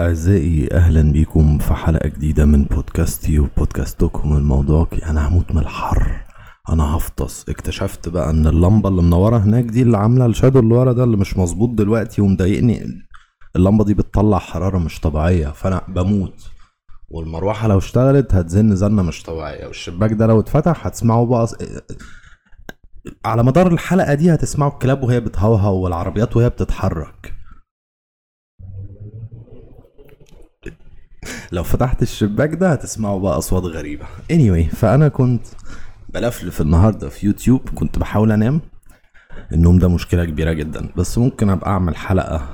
أعزائي أهلا بيكم في حلقة جديدة من بودكاستي وبودكاستكم الموضوعي. أنا هموت من الحر. أنا هفطس. اكتشفت بقى إن اللمبة اللي منورة هناك دي اللي عاملة الشادو اللي ورا ده اللي مش مظبوط دلوقتي ومضايقني. اللمبة دي بتطلع حرارة مش طبيعية فأنا بموت. والمروحة لو اشتغلت هتزن زنة مش طبيعية. والشباك ده لو اتفتح هتسمعوا بقى على مدار الحلقة دي هتسمعوا الكلاب وهي بتهوهو والعربيات وهي بتتحرك. لو فتحت الشباك ده هتسمعوا بقى أصوات غريبة. Anyway فأنا كنت بلفلف النهارده في يوتيوب كنت بحاول أنام. النوم ده مشكلة كبيرة جدا. بس ممكن أبقى أعمل حلقة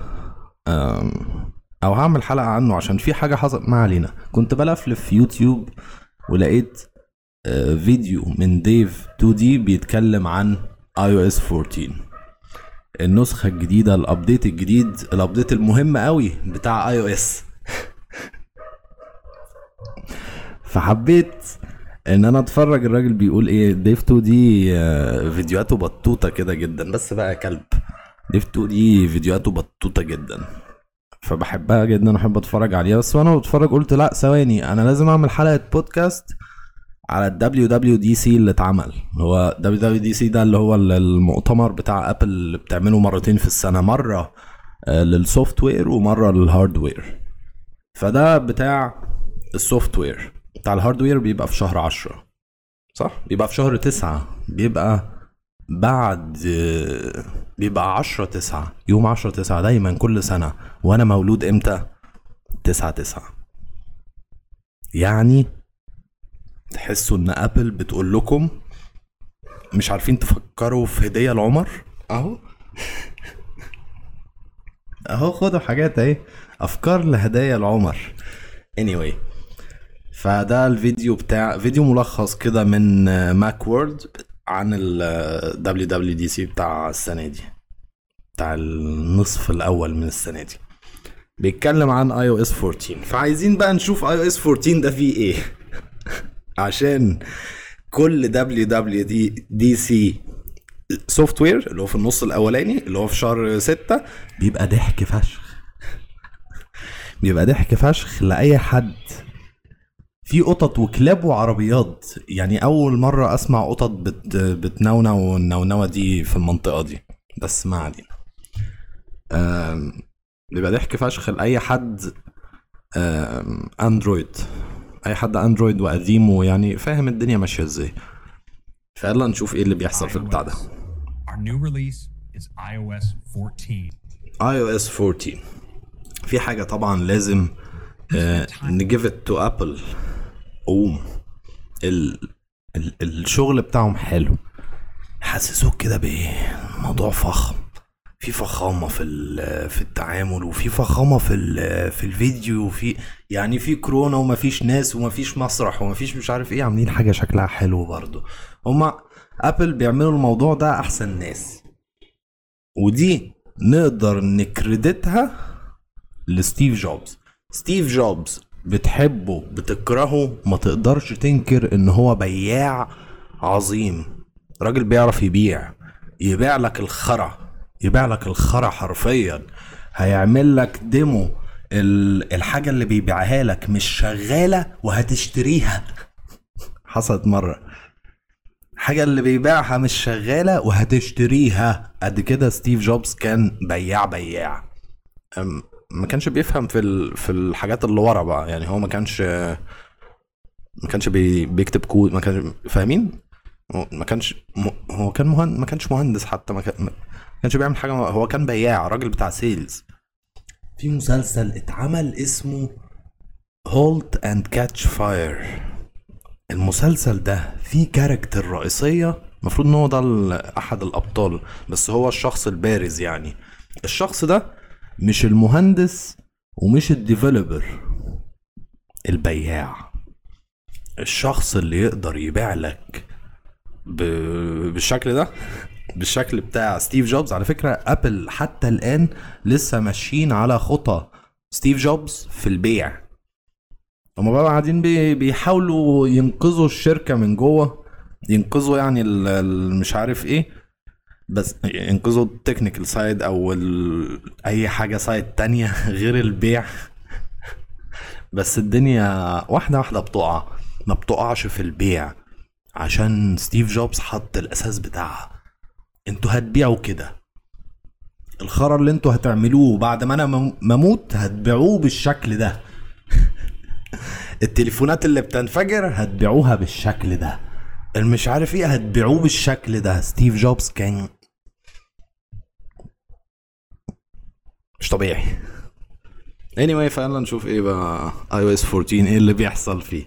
أو هعمل حلقة عنه عشان في حاجة حصلت. ما علينا. كنت بلفلف في يوتيوب ولقيت آه، فيديو من Dave2D بيتكلم عن iOS 14 النسخة الجديدة ال update الجديد ال update المهم قوي بتاع iOS فحبيت ان أنا اتفرج. الراجل بيقول إيه Dave2D آه، فيديوهاته بطوطة كده جدا. بس بقى كلب Dave2D فيديوهاته بطوطة جدا. فبحبها جدا أحب أتفرج عليها. بس وأنا بتفرج قلت لا ثواني أنا لازم أعمل حلقة بودكاست على ال WWDC اللي اتعمل. هو WWDC ده اللي هو المؤتمر بتاع Apple اللي بتعمله مرتين في السنة. مرة آه، لل software ومرة لل hardware. فده بتاع ال software بتاع ال hardware بيبقى في شهر عشرة. صح؟ بيبقى في شهر تسعة. بيبقى بعد بيبقى عشرة تسعة. يوم عشرة تسعة دايما كل سنة. وأنا مولود إمتى؟ تسعة تسعة. يعني تحسوا إن Apple بتقول لكم مش عارفين تفكروا في هدية لعمر؟ أهو. أهو خدوا حاجات أهي. أفكار لهدايا لعمر. Anyway. فده الفيديو بتاع فيديو ملخص كده من Macworld عن ال WWDC بتاع السنة دي بتاع النصف الأول من السنة دي. بيتكلم عن iOS 14 فعايزين بقى نشوف iOS 14 ده فيه إيه؟ عشان كل WWDC software اللي هو في النص الأولاني اللي هو في شهر ستة بيبقى ضحك فشخ. بيبقى ضحك فشخ لأي حد في قطط وكلاب وعربيات. يعني أول مرة أسمع قطط بت بتنونو النونوه دي في المنطقة دي. بس ما علينا بيبقى ضحك فشخ لأي حد Android. أي حد Android وقديم ويعني فاهم الدنيا ماشية إزاي. فيلا نشوف إيه اللي بيحصل في البتاع ده. Our new release is iOS 14. iOS 14 في حاجة طبعا لازم ن give it to Apple ال ال الشغل بتاعهم حلو. حسسوك كده بإيه؟ الموضوع فخم. في فخامة في في التعامل وفي فخامة في في الفيديو وفي يعني في كورونا ومفيش ناس ومفيش مسرح ومفيش مش عارف إيه. عاملين حاجة شكلها حلو برضه هما ابل بيعملوا الموضوع ده أحسن ناس. ودي نقدر ن credit ها لستيف جوبز. ستيف جوبز بتحبه بتكرهه ما تقدرش تنكر إن هو بياع عظيم. راجل بيعرف يبيع يبيع لك الخرا يبيع لك الخرا حرفيا. هيعمل لك demo ال- الحاجة اللي بيبيعها لك مش شغالة وهتشتريها. حصلت مرة. حاجة اللي بيبيعها مش شغالة وهتشتريها. قد كده ستيف جوبز كان بياع بياع. ما كانش بيفهم في ال... في الحاجات اللي ورا بقى. يعني هو ما كانش ما كانش بي... بيكتب كود ما كانش فاهمين؟ ما كانش م... هو كان مهندس ما كانش مهندس حتى ما, كان... ما كانش بيعمل حاجة هو كان بياع راجل بتاع sales في مسلسل اتعمل اسمه Halt and Catch Fire المسلسل ده فيه character رئيسية المفروض إن هو ده أحد الأبطال بس هو الشخص البارز يعني. الشخص ده مش المهندس ومش ال developer البياع. الشخص اللي يقدر يبيع لك. بالشكل ده بالشكل بتاع ستيف جوبز. على فكرة أبل حتى الآن لسه ماشيين على خطى ستيف جوبز في البيع. هما بقى قاعدين بي... بيحاولوا ينقذوا الشركة من جوه ينقذوا يعني مش عارف إيه. بس ينقذوا ال technical side أو. أي حاجة side تانية غير البيع. بس الدنيا واحدة واحدة بتقع. ما بتقعش في البيع. عشان ستيف جوبز حط الأساس بتاعها. أنتوا هتبيعوا كده. الخرا اللي أنتوا هتعملوه بعد ما أنا مم- مموت هتبيعوه بالشكل ده. التليفونات اللي بتنفجر هتبيعوها بالشكل ده. المش عارف إيه هتبيعوه بالشكل ده. ستيف جوبز كان مش طبيعي. Anyway فيلا نشوف إيه بقى iOS 14 إيه اللي بيحصل فيه.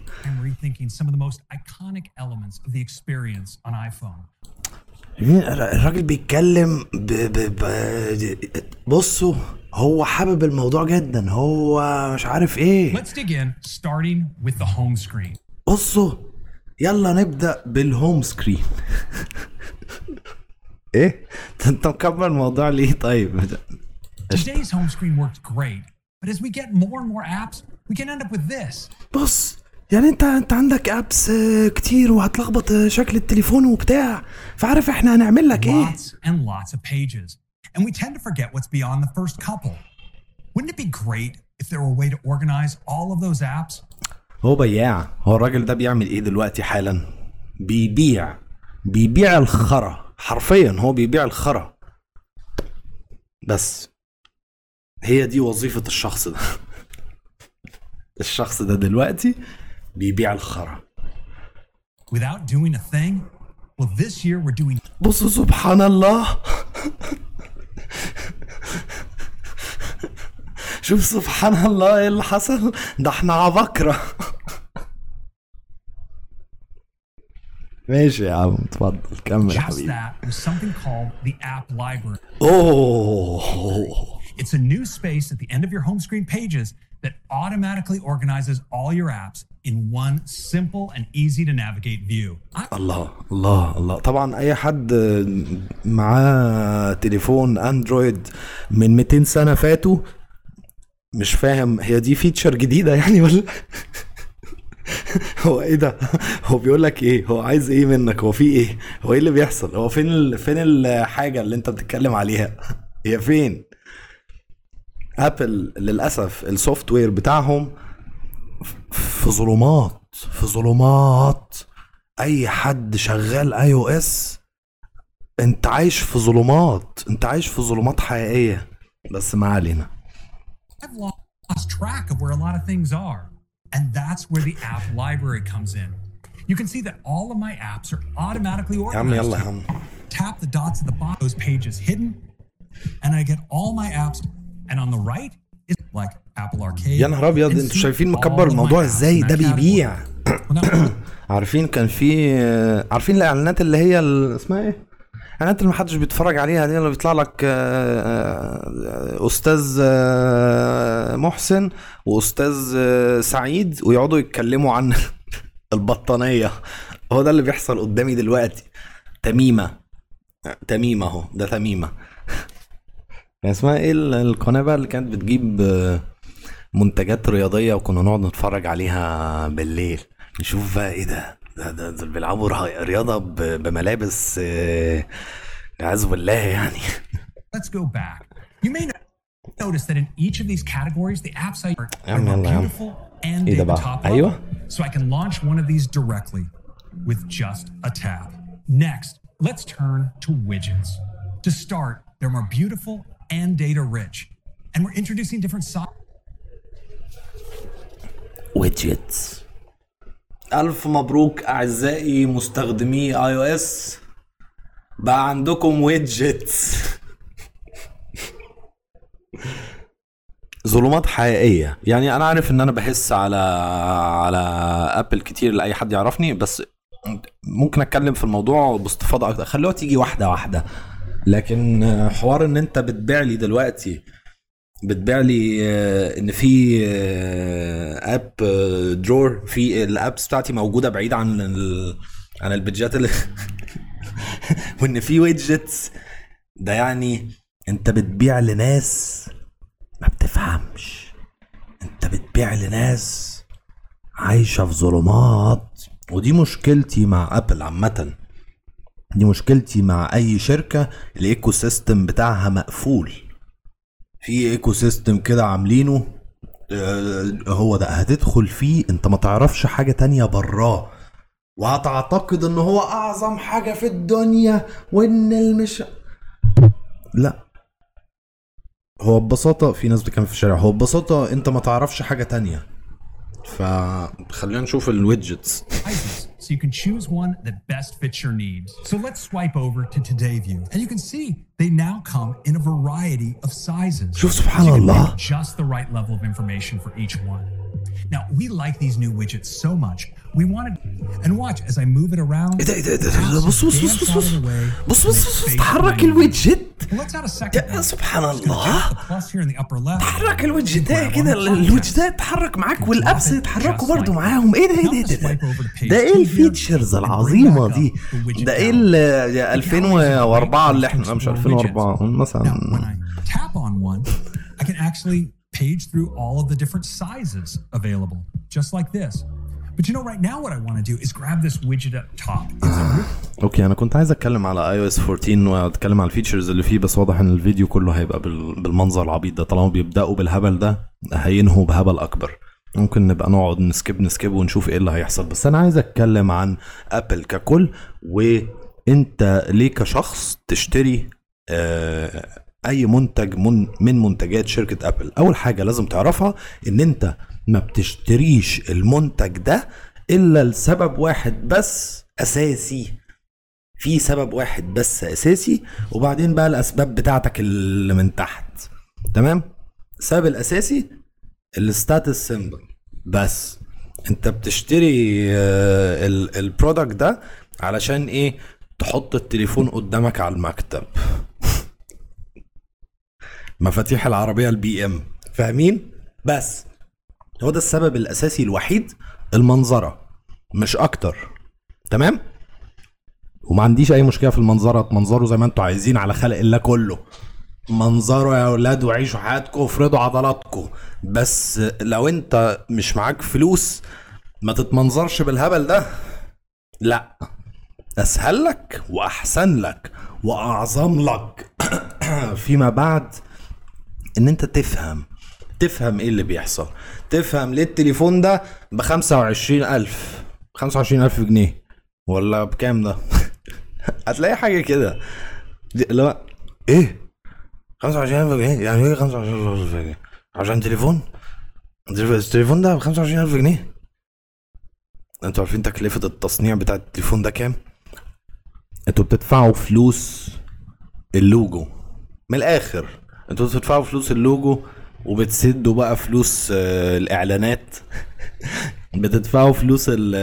الراجل بيتكلم ب... ب... ب... بصوا هو حابب الموضوع جدا هو مش عارف إيه. Let's dig in, starting with the home screen. بصوا يلا نبدأ بالهوم سكرين إيه؟ انت مكبر الموضوع ليه؟ طيب. Today's home screen works great, but as we get more and more apps, we can end up with this. بص يعني انت انت عندك ابس كتير وهتلخبط آه، شكل التليفون وبتاع فعارف إحنا هنعمل لك إيه Lots and lots of pages. And we tend to forget what's beyond the first couple. Wouldn't it be great if there were a way to organize all of those apps? هو بياع هو الراجل ده بيعمل إيه دلوقتي حالا بيبيع بيبيع الخرا حرفيا هو بيبيع الخرا بس هي دي وظيفة الشخص ده. الشخص ده دلوقتي بيبيع الخرا. Without doing a thing? Well, this year we're doing بصوا سبحان الله شوف سبحان الله إيه اللي حصل؟ ده إحنا عبقرة ماشي يا عم اتفضل كمل حبيبي. أوه. It's a new space at the end of your home screen pages that automatically organizes all your apps in one simple and easy to navigate view. I- الله الله الله. طبعا أي حد معاه تليفون أندرويد من 200 سنة فاتوا مش فاهم هي دي فيتشر جديدة يعني ولا؟ هو إيه ده؟ هو بيقول لك إيه؟ هو عايز إيه منك؟ هو في إيه؟ هو إيه اللي بيحصل؟ هو فين ال... فين الحاجة اللي أنت بتتكلم عليها؟ هي فين؟ ابل للاسف ال software بتاعهم في ظلمات في ظلمات اي حد شغال iOS انت عايش في ظلمات انت عايش في ظلمات حقيقيه بس ما علينا I've lost track of where a lot of things are. And that's where the app library comes in. You can see that all of my apps are automatically organized. Tap the dots at the bottom, those pages hidden, and I get all my apps. And on the right is like Apple Arcade. يا نهار أبيض أنتوا شايفين مكبر الموضوع إزاي؟ ده. بيبيع. عارفين كان في عارفين الإعلانات اللي هي اسمها إيه؟ الاعلانات اللي محدش بيتفرج عليها دي اللي بيطلع لك آه، آه، أستاذ آه، محسن وأستاذ سعيد ويقعدوا يتكلموا عن البطانية. هو ده اللي بيحصل قدامي دلوقتي. تميمة. تميمة أهو ده تميمة. كان اسمها إيه ال- القناه بقى اللي كانت بتجيب آه، منتجات رياضيه وكنا نقعد نتفرج عليها بالليل نشوف بقى إيه ده ده, ده, ده بيلعبوا رياضه بملابس آه، اعوذ بالله يعني let's go back. You may notice that in each of these categories, the apps I are more beautiful and إيه they بقى؟ top أيوة. so I can launch one of these directly with just a tap. Next, let's turn to widgets. To start, they're more beautiful and data rich. And we're introducing different sizes. ويدجتس ألف مبروك أعزائي مستخدمي اي أو اس بقى عندكم ويدجتس ظلمات حقيقية. يعني أنا عارف إن أنا بحس على على ابل كتير لأي حد يعرفني بس ممكن أتكلم في الموضوع باستفاضة أكتر. خلوها تيجي واحدة واحدة. لكن حوار إن أنت بتبيع لي دلوقتي بتبيع لي آه، إن في آه، app آه، drawer في ال apps بتاعتي موجودة بعيد عن. عن ال pages ات وإن في widgets ده يعني أنت بتبيع لناس ما بتفهمش أنت بتبيع لناس عايشة في ظلمات ودي مشكلتي مع ابل عامة دي مشكلتي مع أي شركة ال ecosystem بتاعها مقفول. في ecosystem كده عاملينه آه، هو ده هتدخل فيه أنت ما تعرفش حاجة تانية براه. وهتعتقد إن هو أعظم حاجة في الدنيا وإن المش لا. هو ببساطة في ناس بتكلم في الشارع هو ببساطة أنت ما تعرفش حاجة تانية. فخلينا نشوف الويدجتس so you can choose one that best fits your needs. So let's swipe over to Today View, and you can see they now come in a variety of sizes. So you can just the right level of information for each one. Now, we like these new widgets so much. We wanted and watch as I move it around. بص بص بص بص بص بص بص تحرك ال widget. يا سبحان الله. تحرك ال widget. ده إيه كده؟ ال widget ده تحرك معاك وال apps يتحركوا برضه معاهم. إيه ده؟ إيه ده؟ ده؟ إيه ال features العظيمة دي؟ ده إيه, إيه ال 2004 اللي إحنا مش 2004 مثلا. Page through all of the different sizes available, just like this. But you know, right now, what I want to do is grab this widget up top. okay أنا كنت عايز أتكلم على iOS 14 وأتكلم على ال features اللي فيه بس واضح إن الفيديو كله هيبقى بال- بالمنظر العبيط ده طالما بيبدأوا بالهبل ده هينهوا بهبل أكبر ممكن نبقى نقعد ن skip ن skip ونشوف إيه اللي هيحصل بس أنا عايز أتكلم عن ابل ككل وإنت ليه كشخص تشتري آه، أي منتج من من منتجات شركة أبل. أول حاجة لازم تعرفها إن أنت ما بتشتريش المنتج ده إلا لسبب واحد بس أساسي. في سبب واحد بس أساسي وبعدين بقى الأسباب بتاعتك اللي من تحت. تمام؟ السبب الأساسي ال status symbol بس. أنت بتشتري آه، ال- ال product ده علشان إيه؟ تحط التليفون قدامك على المكتب. مفاتيح العربية البي ام فاهمين؟ بس هو ده السبب الأساسي الوحيد المنظرة مش أكتر. تمام؟ وما عنديش أي مشكلة في المنظرة تمنظروا زي ما أنتوا عايزين على خلق الله كله. منظروا يا أولاد وعيشوا حياتكم وافرضوا عضلاتكم. بس لو انت مش معاك فلوس ما تتمنظرش بالهبل ده. لا. أسهل لك وأحسن لك وأعظم لك. فيما بعد إن أنت تفهم تفهم إيه اللي بيحصل. تفهم ليه التليفون ده ب 25000 25000 جنيه. ولا بكام ده؟ هتلاقي حاجة كده. لا إيه؟ 25000 جنيه؟ يعني إيه 25000 جنيه؟ عشان تليفون؟ التليفون ده ب 25000 جنيه. أنتوا عارفين تكلفة التصنيع بتاع التليفون ده كام؟ أنتوا بتدفعوا فلوس اللوجو من الآخر. أنتوا بتدفعوا فلوس اللوجو وبتسدوا بقى فلوس آه، الإعلانات. بتدفعوا فلوس ال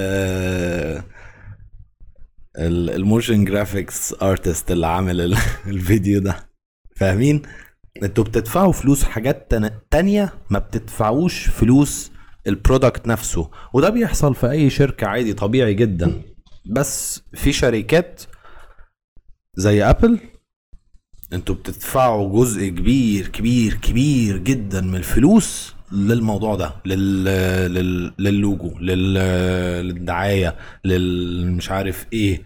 ال- ال motion graphics artist اللي عامل ال- الفيديو ده. فاهمين؟ أنتوا بتدفعوا فلوس حاجات تان- تانية ما بتدفعوش فلوس ال product نفسه. وده بيحصل في أي شركة عادي طبيعي جدا. بس في شركات زي Apple أنتوا بتدفعوا جزء كبير كبير كبير جدا من الفلوس للموضوع ده لل... لل... للوجو لل... للدعاية للمش عارف إيه.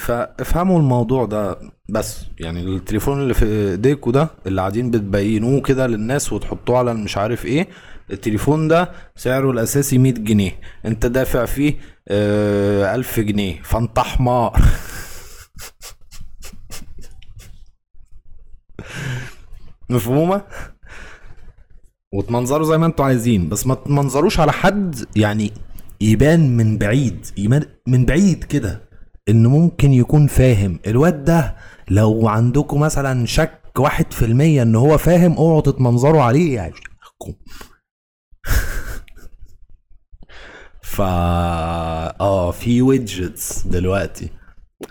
فافهموا الموضوع ده بس. يعني التليفون اللي في إيديكوا ده اللي قاعدين بتبينوه كده للناس وتحطوه على مش عارف إيه التليفون ده سعره الأساسي 100 جنيه. أنت دافع فيه آه 1000 جنيه. فانت حمار مفهومة؟ وتمنظروا زي ما أنتوا عايزين بس ما تمنظروش على حد يعني يبان من بعيد يبان من بعيد كده إنه ممكن يكون فاهم. الواد ده لو عندكم مثلا شك واحد في المية إن هو فاهم اوعوا تتمنظروا عليه يعني فا آه في widgets دلوقتي.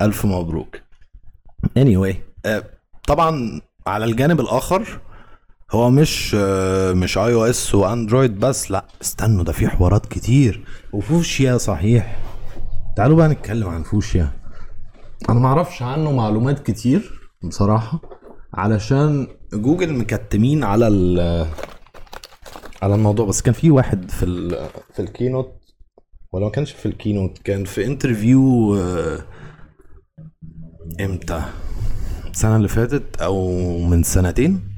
ألف مبروك. Anyway آه طبعا على الجانب الآخر هو مش آه مش iOS و Android بس لا استنوا ده في حوارات كتير. وفوشيا صحيح. تعالوا بقى نتكلم عن فوشيا. أنا ما أعرفش عنه معلومات كتير بصراحة علشان جوجل مكتمين على على الموضوع. بس كان في واحد في ال في ال keynote ولا ما كانش في ال keynote كان في interview آه، إمتى؟ السنة اللي فاتت أو من سنتين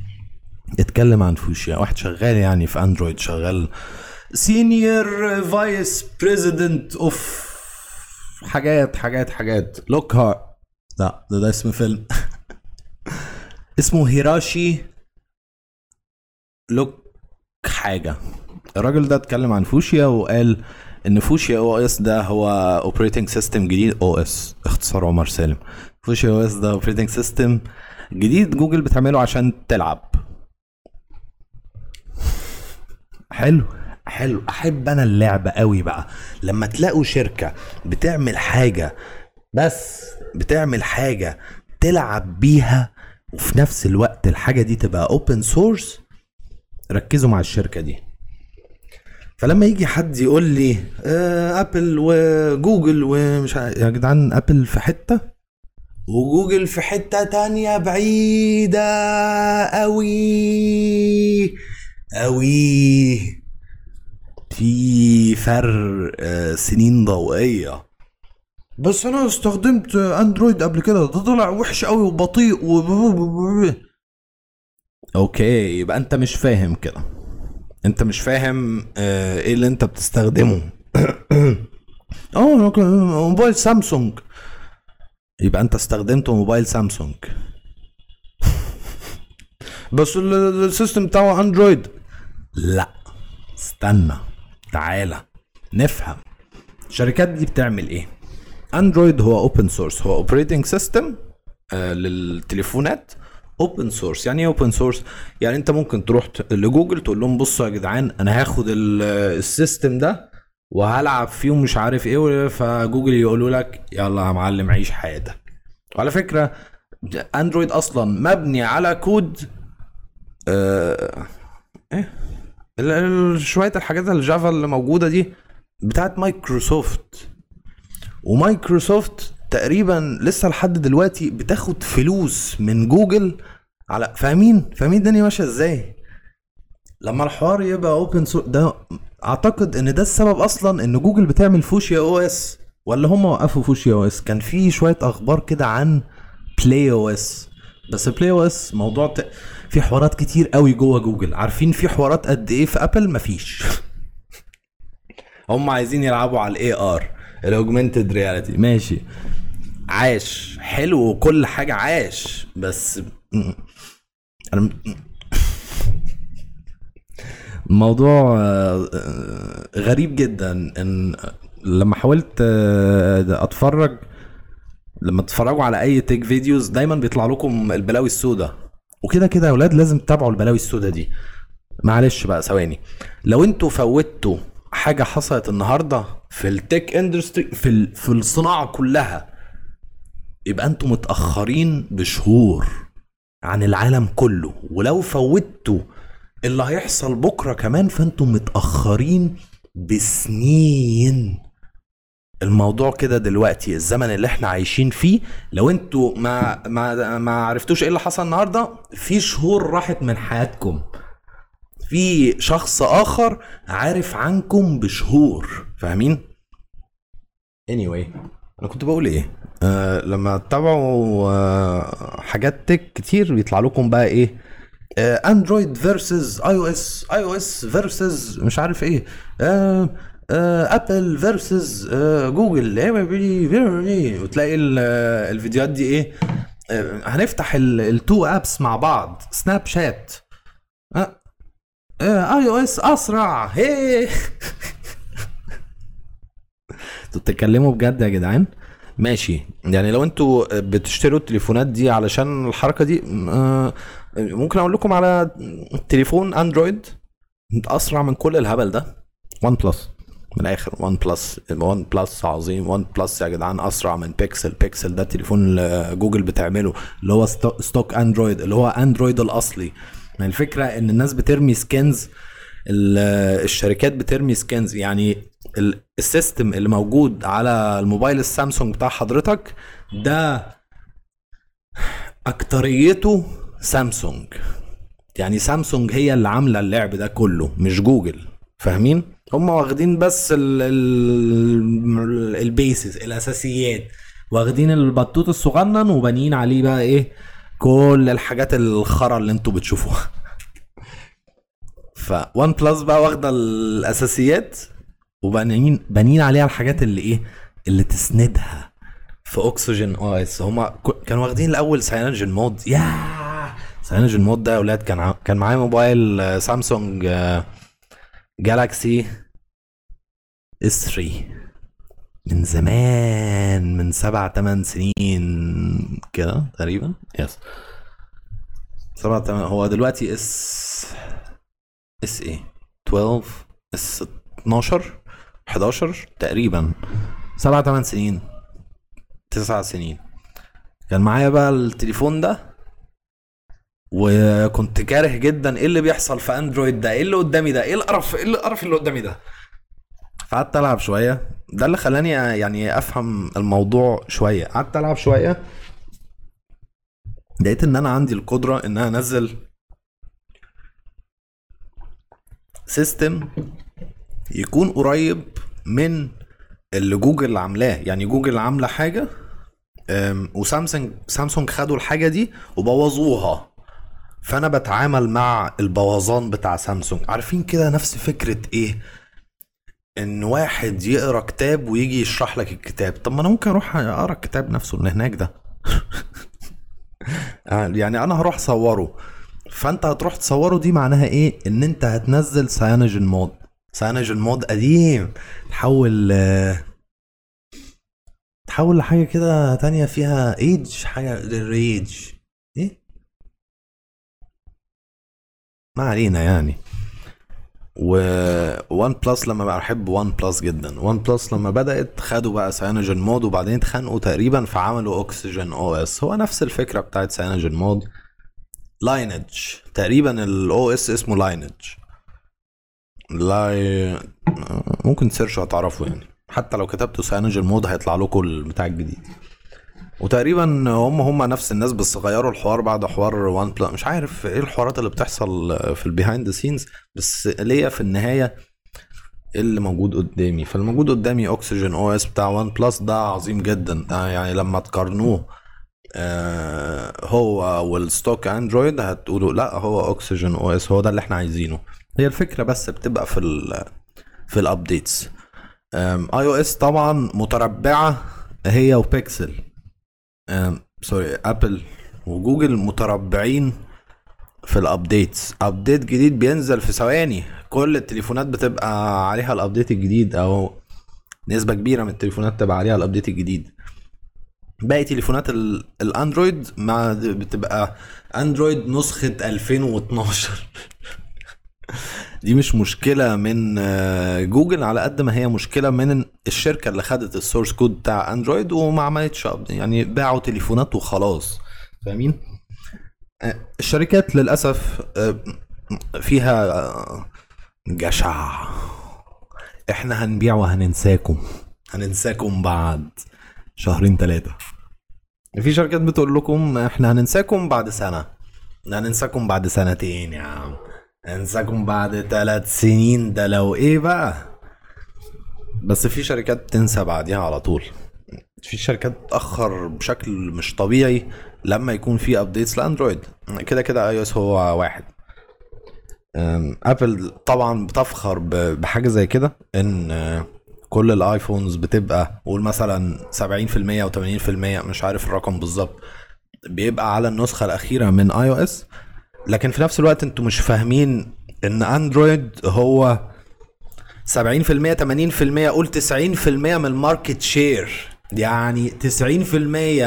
اتكلم عن فوشيا. واحد شغال يعني في Android شغال senior vice president of حاجات حاجات حاجات. Lockhart لا ده ده اسم فيلم. اسمه Hiroshi. Lock حاجة. الراجل ده اتكلم عن فوشيا وقال ان Fuchsia OS ده هو operating system جديد. OS اختصار عمر سالم. Fuchsia OS ده operating system جديد جوجل بتعمله عشان تلعب. حلو. حلو. أحب أنا اللعبة قوي بقى. لما تلاقوا شركة بتعمل حاجة بس بتعمل حاجة تلعب بيها وفي نفس الوقت الحاجة دي تبقى open source ركزوا مع الشركة دي. فلما يجي حد يقول لي Apple و Google ومش يا جدعان Apple في حتة؟ وجوجل في حتة تانية بعيدة قوي قوي في فرق آه، سنين ضوئية. بس أنا استخدمت Android قبل كده. ده طلع وحش قوي وبطيء و. okay يبقى أنت مش فاهم كده. انت مش فاهم آه، إيه اللي انت بتستخدمه. آه موبايل سامسونج. يبقى انت استخدمت موبايل سامسونج. بس ال- ال- ال system بتاعه Android. لا استنى تعالى نفهم. الشركات دي بتعمل إيه؟ Android هو open source هو operating system للتليفونات. open source يعني إيه open source يعني أنت ممكن تروح لجوجل تقول لهم بصوا يا جدعان أنا هاخد ال- ال system ده وهلعب فيه ومش عارف إيه فجوجل يقولوا لك يلا يا معلم عيش حياتك. وعلى فكرة Android أصلا مبني على كود آه إيه شوية الحاجات ال Java اللي موجودة دي بتاعت Microsoft. و Microsoft تقريبا لسه لحد دلوقتي بتاخد فلوس من جوجل على فاهمين؟ فاهمين الدنيا ماشية إزاي؟ لما الحوار يبقى open source ده أعتقد إن ده السبب أصلا إن جوجل بتعمل Fuchsia OS ولا هم وقفوا Fuchsia OS؟ كان في شوية أخبار كده عن Play OS. بس Play OS موضوع ت... في حوارات كتير قوي جوه جوجل. عارفين في حوارات قد إيه في Apple؟ مفيش. هم عايزين يلعبوا على ال AR ال augmented reality ماشي. عاش حلو وكل حاجة عاش بس أنا الموضوع آه، غريب جدا إن لما حاولت آه، أتفرج لما تتفرجوا على أي tech videos دايما بيطلع لكم البلاوي السوداء. وكده كده يا أولاد لازم تتابعوا البلاوي السوداء دي. معلش بقى ثواني. لو أنتوا فوتوا حاجة حصلت النهارده في ال tech industry في في الصناعة كلها يبقى أنتوا متأخرين بشهور عن العالم كله ولو فوتوا اللي هيحصل بكرة كمان فانتوا متأخرين بسنين. الموضوع كده دلوقتي الزمن اللي إحنا عايشين فيه لو أنتوا ما ما ما عرفتوش إيه اللي حصل النهارده في شهور راحت من حياتكم. في شخص آخر عارف عنكم بشهور فاهمين؟ Anyway أنا كنت بقول إيه؟ آه لما تتابعوا آه حاجات tech كتير بيطلع لكم بقى إيه؟ اندرويد فيرسز اي أو اس اي أو اس فيرسز مش عارف إيه Apple versus Google وتلاقي آه، الفيديوهات دي إيه؟ آه، هنفتح ال two apps مع بعض Snapchat iOS أسرع هي. أنتوا بتتكلموا بجد يا جدعان؟ ماشي. يعني لو أنتوا بتشتروا التليفونات دي علشان الحركة دي آه، ممكن أقول لكم على تليفون Android. أسرع من كل الهبل ده. OnePlus من الآخر OnePlus OnePlus عظيم. OnePlus يا جدعان أسرع من Pixel Pixel ده تليفون جوجل بتعمله اللي هو sto- stock Android اللي هو Android الأصلي. يعني الفكرة إن الناس بترمي skins ال- الشركات بترمي skins يعني ال system اللي موجود على الموبايل السامسونج بتاع حضرتك ده أكتريته سامسونج. يعني سامسونج هي اللي عاملة اللعب ده كله مش جوجل. فاهمين؟ هم واخدين بس ال ال ال base الأساسيات. واخدين البتاع الصغنن وبانيين عليه بقى إيه كل الحاجات الخرا اللي أنتوا بتشوفوها. وان بلس بقى واخدة الأساسيات. وبانيين بانيين عليها الحاجات اللي إيه؟ اللي تسندها. في Oxygen OS هما كانوا واخدين الأول CyanogenMod. يا CyanogenMod ده يا أولاد. كان ع- كان معايا موبايل آه، سامسونج آه، جالاكسي S 3 من زمان من سبع تمن سنين كده تقريبا. يس سبع تمن هو دلوقتي S S إيه؟ 12 S 12 11 تقريبا. سبع تمن سنين. تسع سنين. كان معايا بقى التليفون ده وكنت كاره جدا إيه اللي بيحصل في أندرويد ده إيه اللي قدامي ده إيه القرف إيه القرف اللي قدامي ده. فقعدت ألعب شوية. ده اللي خلاني يعني أفهم الموضوع شوية. قعدت ألعب شوية. لقيت إن أنا عندي القدرة إن أنا أنزل system يكون قريب من اللي جوجل عاملاه. يعني جوجل عاملة حاجة وسامسونج سامسونج خدوا الحاجة دي وبوظوها. فأنا بتعامل مع البوظان بتاع سامسونج. عارفين كده نفس فكرة إيه؟ إن واحد يقرأ كتاب ويجي يشرح لك الكتاب. طب ما أنا ممكن أروح أقرأ الكتاب نفسه اللي هناك ده. يعني أنا هروح أصوره. فأنت هتروح تصوره دي معناها إيه؟ إن أنت هتنزل CyanogenMod CyanogenMod قديم. تحول تحول لحاجة كده تانية فيها edge حاجة rage إيه؟ ما علينا يعني. و وان بلس لما بقى بحب وان بلس جدا. وان بلس لما بدأت خدوا بقى CyanogenMod وبعدين اتخانقوا تقريبا فعملوا Oxygen OS هو نفس الفكرة بتاعت CyanogenMod Lineage تقريبا ال OS اسمه لاينج لاي ممكن ت search هتعرفوا يعني. حتى لو كتبتوا CyanogenMod هيطلع لكم البتاع الجديد. وتقريبا هم هم نفس الناس بس غيروا الحوار بعد حوار وان بلس مش عارف إيه الحوارات اللي بتحصل في ال behind scenes بس ليا في النهاية اللي موجود قدامي. فالموجود قدامي Oxygen OS بتاع وان بلس ده عظيم جدا. يعني لما تقارنوه آه، هو وال stock Android هتقولوا لا هو Oxygen OS هو ده اللي إحنا عايزينه. هي الفكرة بس بتبقى في ال في ال updates iOS طبعا متربعة هي وبيكسل sorry ابل وجوجل متربعين في ال updates update جديد بينزل في ثواني. كل التليفونات بتبقى عليها ال update الجديد أو نسبة كبيرة من التليفونات تبقى عليها ال update الجديد. باقي تليفونات ال- الأندرويد ما بتبقى أندرويد نسخة 2012 دي مش مشكلة من آه، جوجل على قد ما هي مشكلة من الشركة اللي خدت ال source code بتاع أندرويد وما عملتش. يعني باعوا تليفونات وخلاص. فاهمين؟ آه، الشركات للأسف آه، فيها جشع. إحنا هنبيع وهننساكم. هننساكم بعد شهرين ثلاثة في شركات بتقول لكم إحنا هننساكم بعد سنة. هننساكم بعد سنتين يا عم. هننساكم بعد ثلاث سنين ده لو إيه بقى؟ بس في شركات تنسى بعديها على طول. في شركات تأخر بشكل مش طبيعي لما يكون في ابديتس لأندرويد. كده كده iOS هو واحد. ابل طبعا بتفخر بحاجة زي كده إن آه، كل ال iPhones بتبقى قول مثلا 70% أو 80% مش عارف الرقم بالظبط بيبقى على النسخة الأخيرة من iOS لكن في نفس الوقت أنتوا مش فاهمين ان اندرويد هو 70% 80% قول 90% من ال market share يعني 90%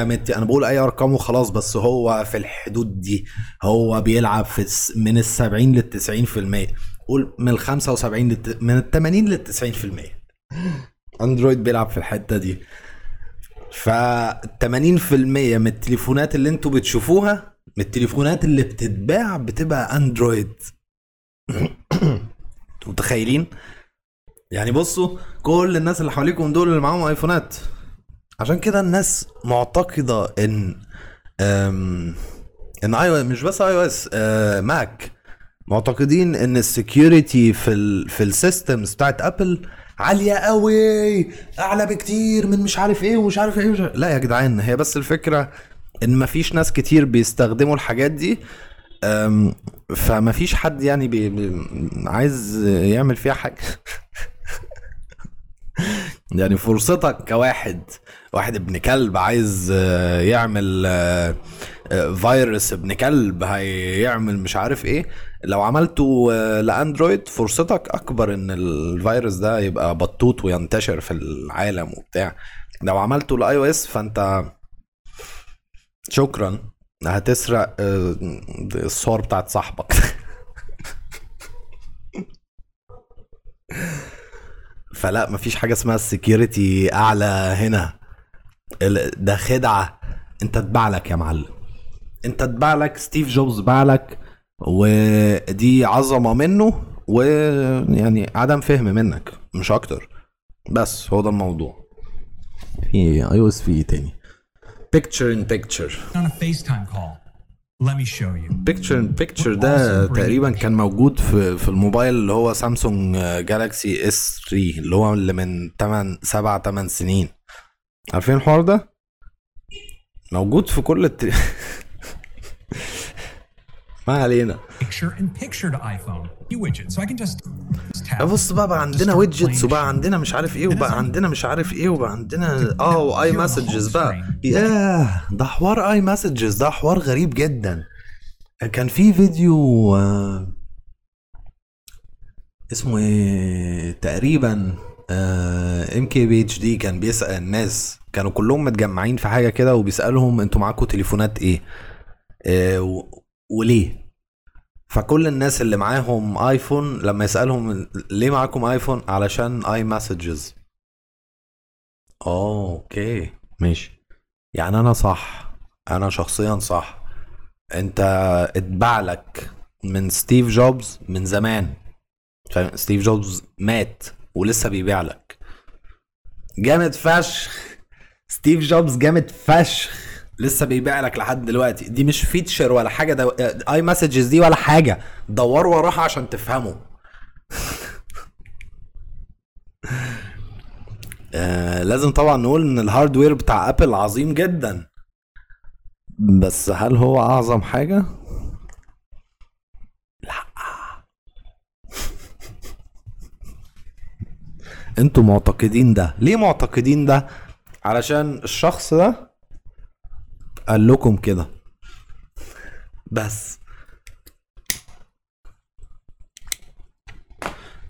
من الت- أنا بقول أي أرقام وخلاص بس هو في الحدود دي. هو بيلعب في من ال 70 لل 90% قول من ال 75 لل من ال 80 لل 90% اندرويد بيلعب في الحتة دي. ف 80% من التليفونات اللي أنتوا بتشوفوها التليفونات اللي بتتباع بتبقى أندرويد. أنتوا متخيلين؟ يعني بصوا كل الناس اللي حواليكم دول اللي معاهم آيفونات. عشان كده الناس معتقدة إن إن آي مش بس iOS Mac. معتقدين إن ال security في ال في ال systems بتاعت أبل عالية قوي أعلى بكتير من مش عارف إيه ومش عارف إيه ومش عارف. لا يا جدعان هي بس الفكرة إن مفيش ناس كتير بيستخدموا الحاجات دي أم، فما فيش حد يعني بي عايز يعمل فيها حاجة. يعني فرصتك كواحد واحد ابن كلب عايز آه، يعمل آه، آه، فيروس ابن كلب هيعمل مش عارف إيه لو عملته لأندرويد فرصتك أكبر إن الفيروس ده يبقى بطوط وينتشر في العالم وبتاع. لو عملته لآي أو إس فأنت شكرا. هتسرق آه، الصور بتاعت صاحبك. فلا مفيش حاجة اسمها ال security أعلى هنا. ده خدعة. انت اتباع لك يا معلم. انت اتباع لك ستيف جوبز باع لك ودي عظمة منه ويعني عدم فهم منك مش أكتر. بس هو ده الموضوع. في iOS في إيه تاني؟ Me show you. picture in picture ده تقريبا كان موجود في في الموبايل اللي هو سامسونج جالاكسي S 3 اللي هو اللي من 8 7 8 سنين. عارفين الحوار ده؟ موجود في كل الت... ما علينا Picture in picture to iPhone. You widget. So I can just, just tap. بص بقى بقى عندنا widgets وبقى عندنا مش عارف إيه وبقى عندنا مش عارف إيه وبقى عندنا آه و iMessages بقى. ياه ده حوار iMessages ده حوار غريب جدا. كان في فيديو آه، اسمه إيه؟ تقريبا ام كي بي اتش دي كان بيسأل الناس كانوا كلهم متجمعين في حاجة كده وبيسألهم أنتوا معاكم تليفونات إيه؟ آه، و- وليه؟ فكل الناس اللي معاهم iPhone لما يسألهم ليه معاكم iPhone علشان iMessage آه okay. ماشي. يعني أنا صح. أنا شخصيا صح. أنت اتباع لك من ستيف جوبز من زمان. ستيف جوبز مات ولسه بيبيع لك. جامد فشخ. ستيف جوبز جامد فشخ. لسه بيبيع لك لحد دلوقتي. دي مش feature ولا حاجة ده iMessage دي ولا حاجة. دوروا وراها عشان تفهموا آه لازم طبعا نقول إن ال hardware بتاع Apple عظيم جدا. بس هل هو أعظم حاجة؟ لا. أنتوا معتقدين ده. ليه معتقدين ده؟ علشان الشخص ده قال لكم كده. بس.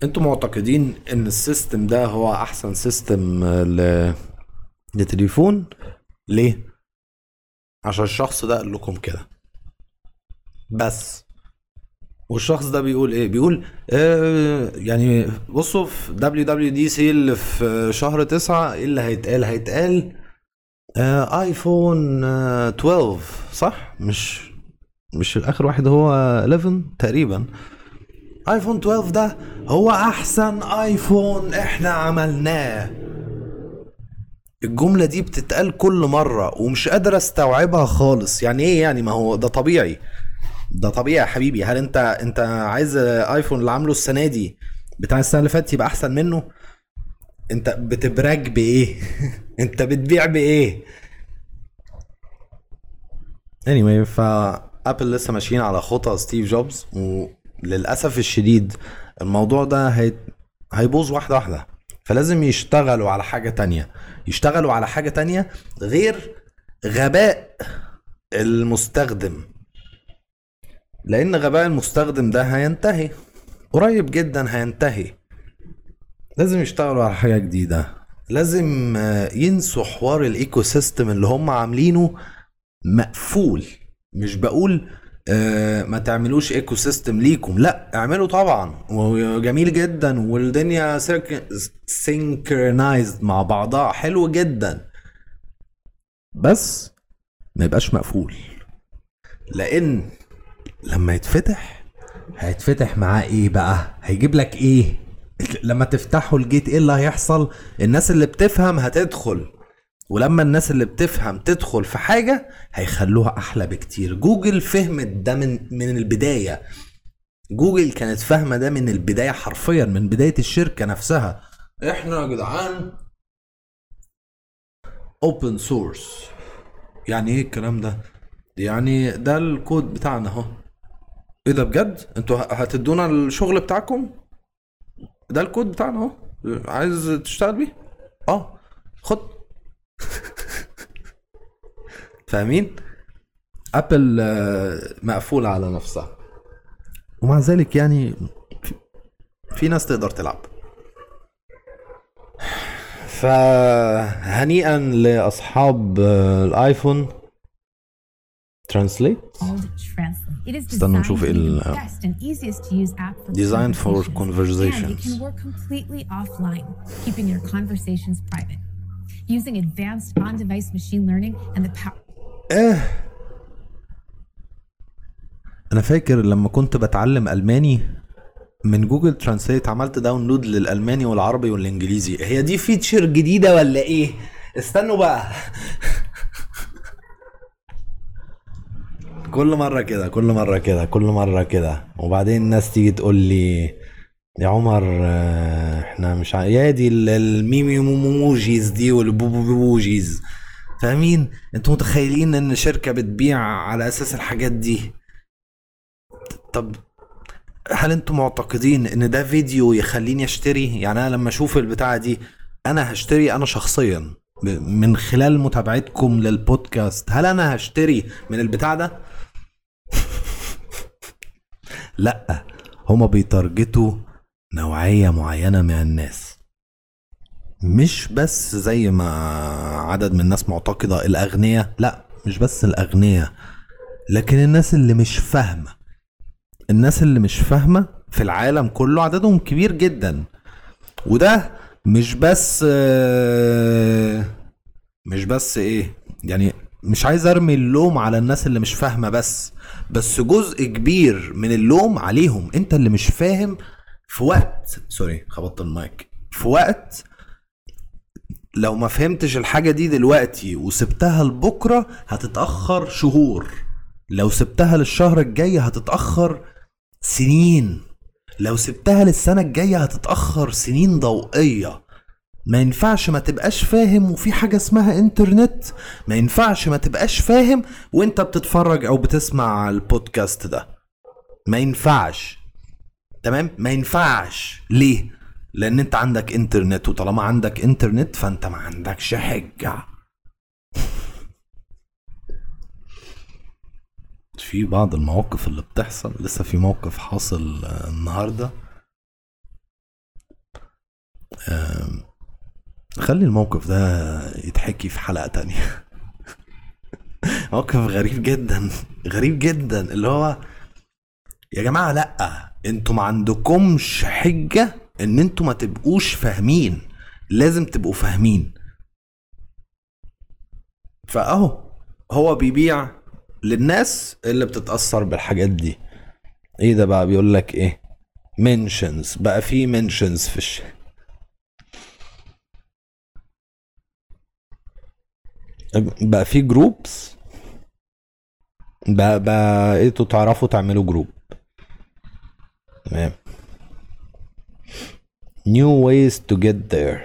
أنتوا معتقدين ان ال system ده هو احسن سيستم ل... لتليفون؟ ليه؟ عشان الشخص ده قال لكم كده. بس. والشخص ده بيقول إيه؟ بيقول آه يعني بصوا في WWDC اللي في شهر تسعة إيه اللي هيتقال؟ هيتقال آه iPhone آه 12 صح؟ مش مش الآخر واحد هو 11 تقريبا. آيفون 12 ده هو أحسن آيفون إحنا عملناه. الجملة دي بتتقال كل مرة ومش قادر أستوعبها خالص. يعني إيه يعني؟ ما هو ده طبيعي. ده طبيعي يا حبيبي. هل أنت أنت عايز آيفون اللي عامله السنة دي بتاع السنة اللي فاتت يبقى أحسن منه؟ انت بتبراج بإيه؟ انت بتبيع بإيه؟ Anyway ف Apple لسه ماشيين على خطى ستيف جوبز وللأسف الشديد الموضوع ده هي... هيبوظ واحدة واحدة. فلازم يشتغلوا على حاجة تانية. يشتغلوا على حاجة تانية غير غباء المستخدم. لأن غباء المستخدم ده هينتهي. قريب جدا هينتهي. لازم يشتغلوا على حاجة جديدة. لازم آه، ينسوا حوار ال ecosystem اللي هم عاملينه مقفول. مش بقول آه، ما تعملوش ecosystem ليكم. لا اعملوا طبعا. وجميل جدا. والدنيا synchronized مع بعضها حلو جدا. بس ما يبقاش مقفول. لأن لما يتفتح هيتفتح معاه إيه بقى؟ هيجيب لك إيه؟ لما تفتحوا ال gate إيه اللي هيحصل؟ الناس اللي بتفهم هتدخل. ولما الناس اللي بتفهم تدخل في حاجة هيخلوها أحلى بكتير. جوجل فهمت ده من من البداية. جوجل كانت فاهمة ده من البداية حرفيا من بداية الشركة نفسها. إحنا يا جدعان open source يعني إيه الكلام ده؟ يعني ده الكود بتاعنا أهو. إيه ده بجد؟ أنتوا هتدونا الشغل بتاعكم؟ ده الكود بتاعنا اهو. عايز تشتغل بيه؟ آه. خد. فاهمين؟ ابل آه، مقفولة على نفسها. ومع ذلك يعني في, في ناس تقدر تلعب. فهنيئا لأصحاب آه، الآيفون. translate. استنى نشوف إيه ال designed for conversations. آه أنا فاكر لما كنت بتعلم ألماني من Google Translate عملت download للألماني والعربي والإنجليزي. هي دي feature جديدة ولا إيه؟ استنوا بقى. كل مرة كده كل مرة كده كل مرة كده. وبعدين الناس تيجي تقول لي يا عمر آه، إحنا مش ع... يا دي ال- الميمي موجيز دي والبوبوجيز فاهمين؟ أنتوا متخيلين إن شركة بتبيع على أساس الحاجات دي؟ طب هل أنتوا معتقدين إن ده فيديو يخليني أشتري؟ يعني أنا لما أشوف البتاعة دي أنا هشتري أنا شخصيا من خلال متابعتكم للبودكاست. هل أنا هشتري من البتاع ده؟ لا هما بيتارجتوا نوعية معينة من الناس. مش بس زي ما عدد من الناس معتقدة الأغنياء لا مش بس الأغنياء لكن الناس اللي مش فاهمة. الناس اللي مش فاهمة في العالم كله عددهم كبير جدا. وده مش بس آه، مش بس إيه يعني مش عايز ارمي اللوم على الناس اللي مش فاهمة بس بس جزء كبير من اللوم عليهم. انت اللي مش فاهم في وقت sorry خبطت المايك. في وقت لو ما فهمتش الحاجة دي دلوقتي وسبتها لبكرة هتتأخر شهور. لو سبتها للشهر الجاي هتتأخر سنين. لو سبتها للسنة الجاية هتتأخر سنين ضوئية. ما ينفعش ما تبقاش فاهم وفي حاجة اسمها انترنت ما ينفعش ما تبقاش فاهم وانت بتتفرج أو بتسمع البودكاست ده. ما ينفعش. تمام؟ ما ينفعش. ليه؟ لأن انت عندك انترنت وطالما عندك انترنت فانت ما عندكش حجة. في بعض المواقف اللي بتحصل. لسه في موقف حاصل النهارده. آم، خلي الموقف ده يتحكي في حلقة تانية. موقف غريب جدا غريب جدا اللي هو يا جماعة لأ أنتوا ما عندكمش حجة إن أنتوا ما تبقوش فاهمين لازم تبقوا فاهمين. فأهو هو بيبيع للناس اللي بتتأثر بالحاجات دي. إيه ده بقى؟ بيقول لك إيه؟ mentions بقى في mentions في الش... بقى في groups بقى بقى أنتوا تعرفوا تعملوا group تمام. New ways to get there.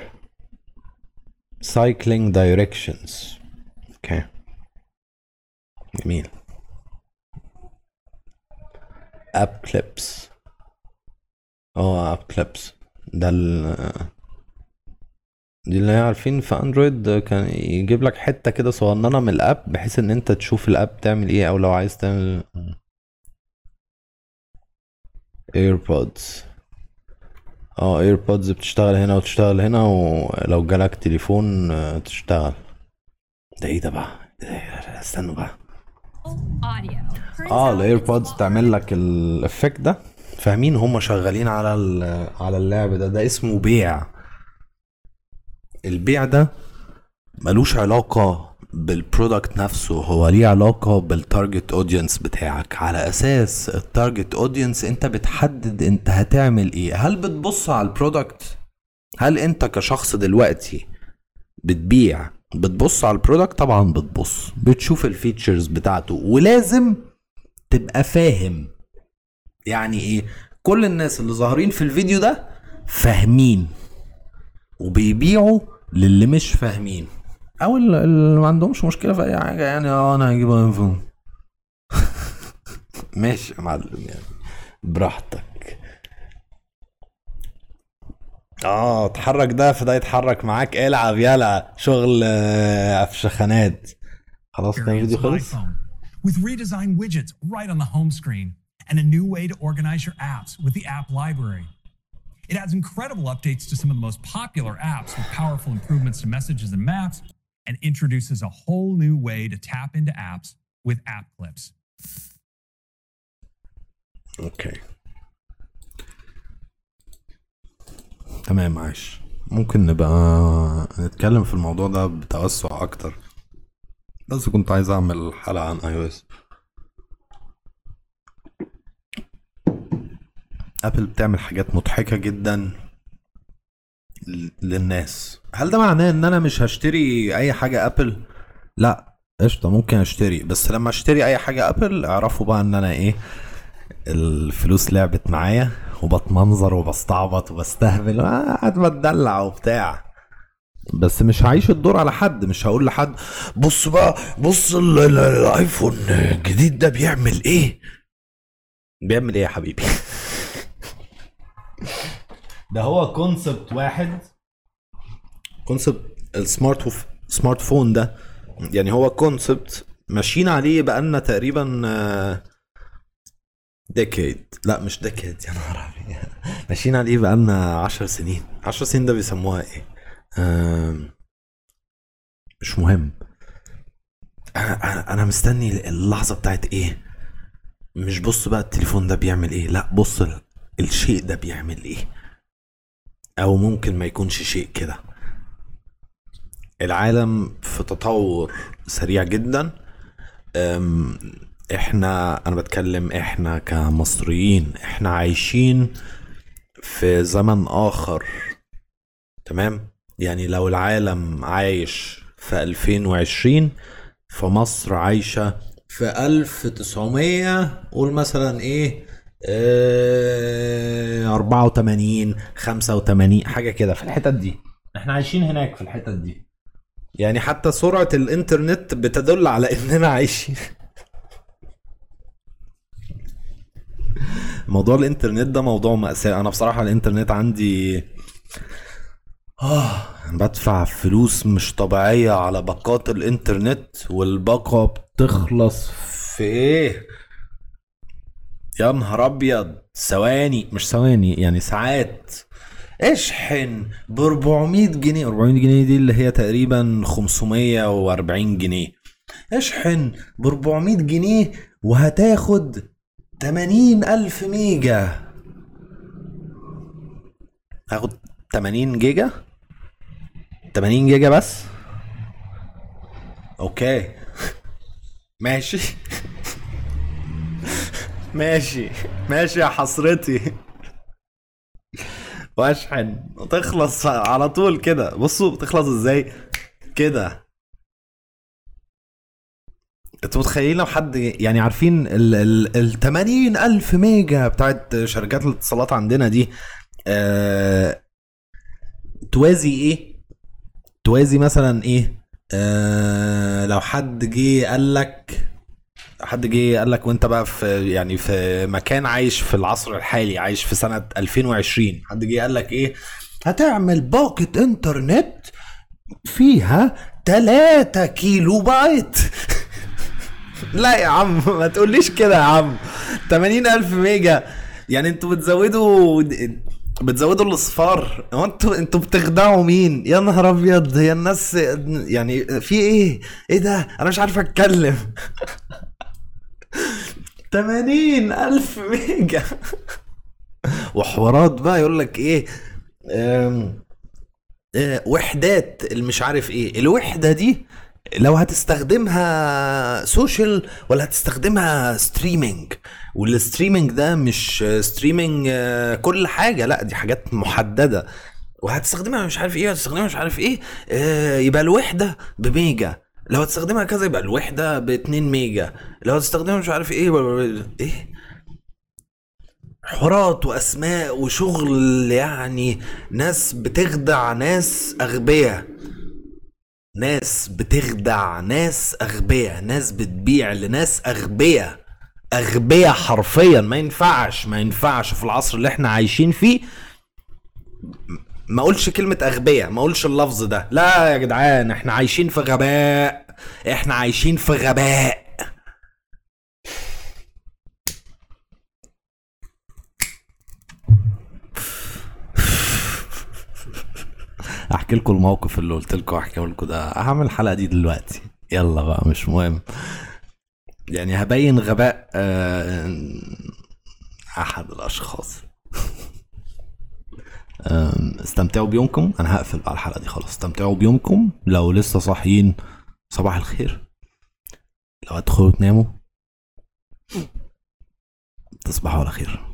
Cycling directions. okay جميل. App Clips آه App Clips ده ال دي اللي عارفين في Android كان يجيب لك حتة كده صغننة من ال app بحيث إن أنت تشوف ال app تعمل إيه أو لو عايز تعمل AirPods آه AirPods بتشتغل هنا وتشتغل هنا ولو جالك تليفون آه، تشتغل. ده إيه ده بقى؟ إيه؟ استنوا بقى. آه ال AirPods تعمل لك ال effect ده. فاهمين؟ هم شغالين على على اللعب ده. ده اسمه بيع. البيع ده ملوش علاقة بال product نفسه هو ليه علاقة بال target audience بتاعك. على أساس ال target audience انت بتحدد انت هتعمل إيه. هل بتبص على ال product هل انت كشخص دلوقتي بتبيع بتبص على ال product طبعا بتبص بتشوف ال features بتاعته. ولازم تبقى فاهم. يعني إيه؟ كل الناس اللي ظاهرين في الفيديو ده فاهمين. وبيبيعوا للي مش فاهمين. أو اللي اللي ما عندهمش مشكلة في أي حاجة يعني. آه أنا هجيب iPhone ماشي يا معلم يعني. براحتك. آه اتحرك ده فده يتحرك معاك. العب يلا. شغل آه، افشخانات خلاص كان الفيديو خلص. with redesigned widgets right on the home screen and a new way to organize your apps with the app library. It adds incredible updates to some of the most popular apps with powerful improvements to messages and maps and introduces a whole new way to tap into apps with app clips. اوكي تمام عايش ممكن نبقى نتكلم في الموضوع ده بتوسع اكتر بس كنت عايز اعمل حلقة عن اي ابل بتعمل حاجات مضحكة جدا للناس. هل ده معناه إن أنا مش هشتري أي حاجة ابل لا قشطة ممكن أشتري بس لما أشتري أي حاجة Apple اعرفوا بقى إن أنا إيه الفلوس لعبت معايا وبتمنظر وبستعبط وبستهبل وقاعد بتدلع وبتاع. بس مش هعيش الدور على حد مش هقول لحد بص بقى بص ال- ال- ال iPhone الجديد ده بيعمل إيه؟ بيعمل إيه يا حبيبي؟ ده هو concept واحد. concept ال smart. smart phone ده يعني هو concept ماشيين عليه بقالنا تقريبا آه، decade لا مش decade يا نهار. ماشيين عليه بقالنا عشر سنين. عشر سنين ده بيسموها إيه؟ مش مهم. أنا أنا مستني اللحظة بتاعت إيه؟ مش بص بقى التليفون ده بيعمل إيه. لا بص الشيء ده بيعمل إيه؟ أو ممكن ما يكونش شيء كده. العالم في تطور سريع جدا. إحنا أنا بتكلم إحنا كمصريين إحنا عايشين في زمن آخر. تمام؟ يعني لو العالم عايش في 2020 فمصر عايشة في 1900 قول مثلا إيه؟ 84 85 حاجة كده. في الحتت دي. إحنا عايشين هناك في الحتت دي. يعني حتى سرعة الإنترنت بتدل على إننا عايشين. موضوع الإنترنت ده موضوع مأساة. أنا بصراحة الإنترنت عندي آه بدفع فلوس مش طبيعية على باقات الإنترنت والباقة بتخلص في إيه؟ يا نهار أبيض. ثواني مش ثواني يعني ساعات. اشحن ب 400 جنيه. 400 جنيه دي اللي هي تقريبا 540 جنيه. اشحن ب 400 جنيه وهتاخد 80 ألف ميجا. هاخد 80 جيجا؟ 80 جيجا بس؟ okay. ماشي. ماشي. ماشي يا حسرتي. واشحن. وتخلص على طول كده. بصوا بتخلص إزاي؟ كده. أنتوا متخيلين لو حد يعني عارفين ال ال ال 80 ألف ميجا بتاعت شركات الاتصالات عندنا دي آه توازي إيه؟ توازي مثلا إيه؟ آه لو حد جه قال لك حد جه قال لك وانت بقى في يعني في مكان عايش في العصر الحالي عايش في سنة 2020 حد جه قال لك إيه؟ هتعمل باقة إنترنت فيها 3 كيلو بايت. لا يا عم ما تقوليش كده يا عم. 80 ألف ميجا. يعني أنتوا بتزودوا بتزودوا الإصفار. هو أنتوا أنتوا بتخدعوا مين؟ يا نهار أبيض هي الناس يعني في إيه؟ إيه ده؟ أنا مش عارف أتكلم. 80 ألف ميجا. وحوارات بقى يقول لك إيه آه، وحدات المش عارف إيه. الوحدة دي لو هتستخدمها social ولا هتستخدمها streaming وال streaming ده مش streaming كل حاجة لا دي حاجات محددة. وهتستخدمها مش عارف إيه هتستخدمها مش عارف إيه آه، يبقى الوحدة بميجا. لو هتستخدمها كذا يبقى الوحدة ب 2 ميجا. لو هتستخدمها مش عارف إيه إيه؟ حوارات وأسماء وشغل يعني ناس بتخدع ناس أغبياء. ناس بتخدع ناس أغبياء. ناس بتبيع لناس أغبياء. أغبياء حرفيا. ما ينفعش ما ينفعش في العصر اللي إحنا عايشين فيه. ما اقولش كلمة اغبياء ما اقولش اللفظ ده. لا يا جدعان إحنا عايشين في غباء. إحنا عايشين في غباء. أحكي لكم الموقف اللي قلت لكم احكيه لكم ده. هعمل الحلقة دي دلوقتي. يلا بقى مش مهم. يعني هبين غباء آه، أحد الأشخاص. استمتعوا بيومكم. أنا هقفل بقى الحلقة دي خلاص. استمتعوا بيومكم. لو لسه صاحيين صباح الخير. لو هتدخلوا تناموا تصبحوا على خير.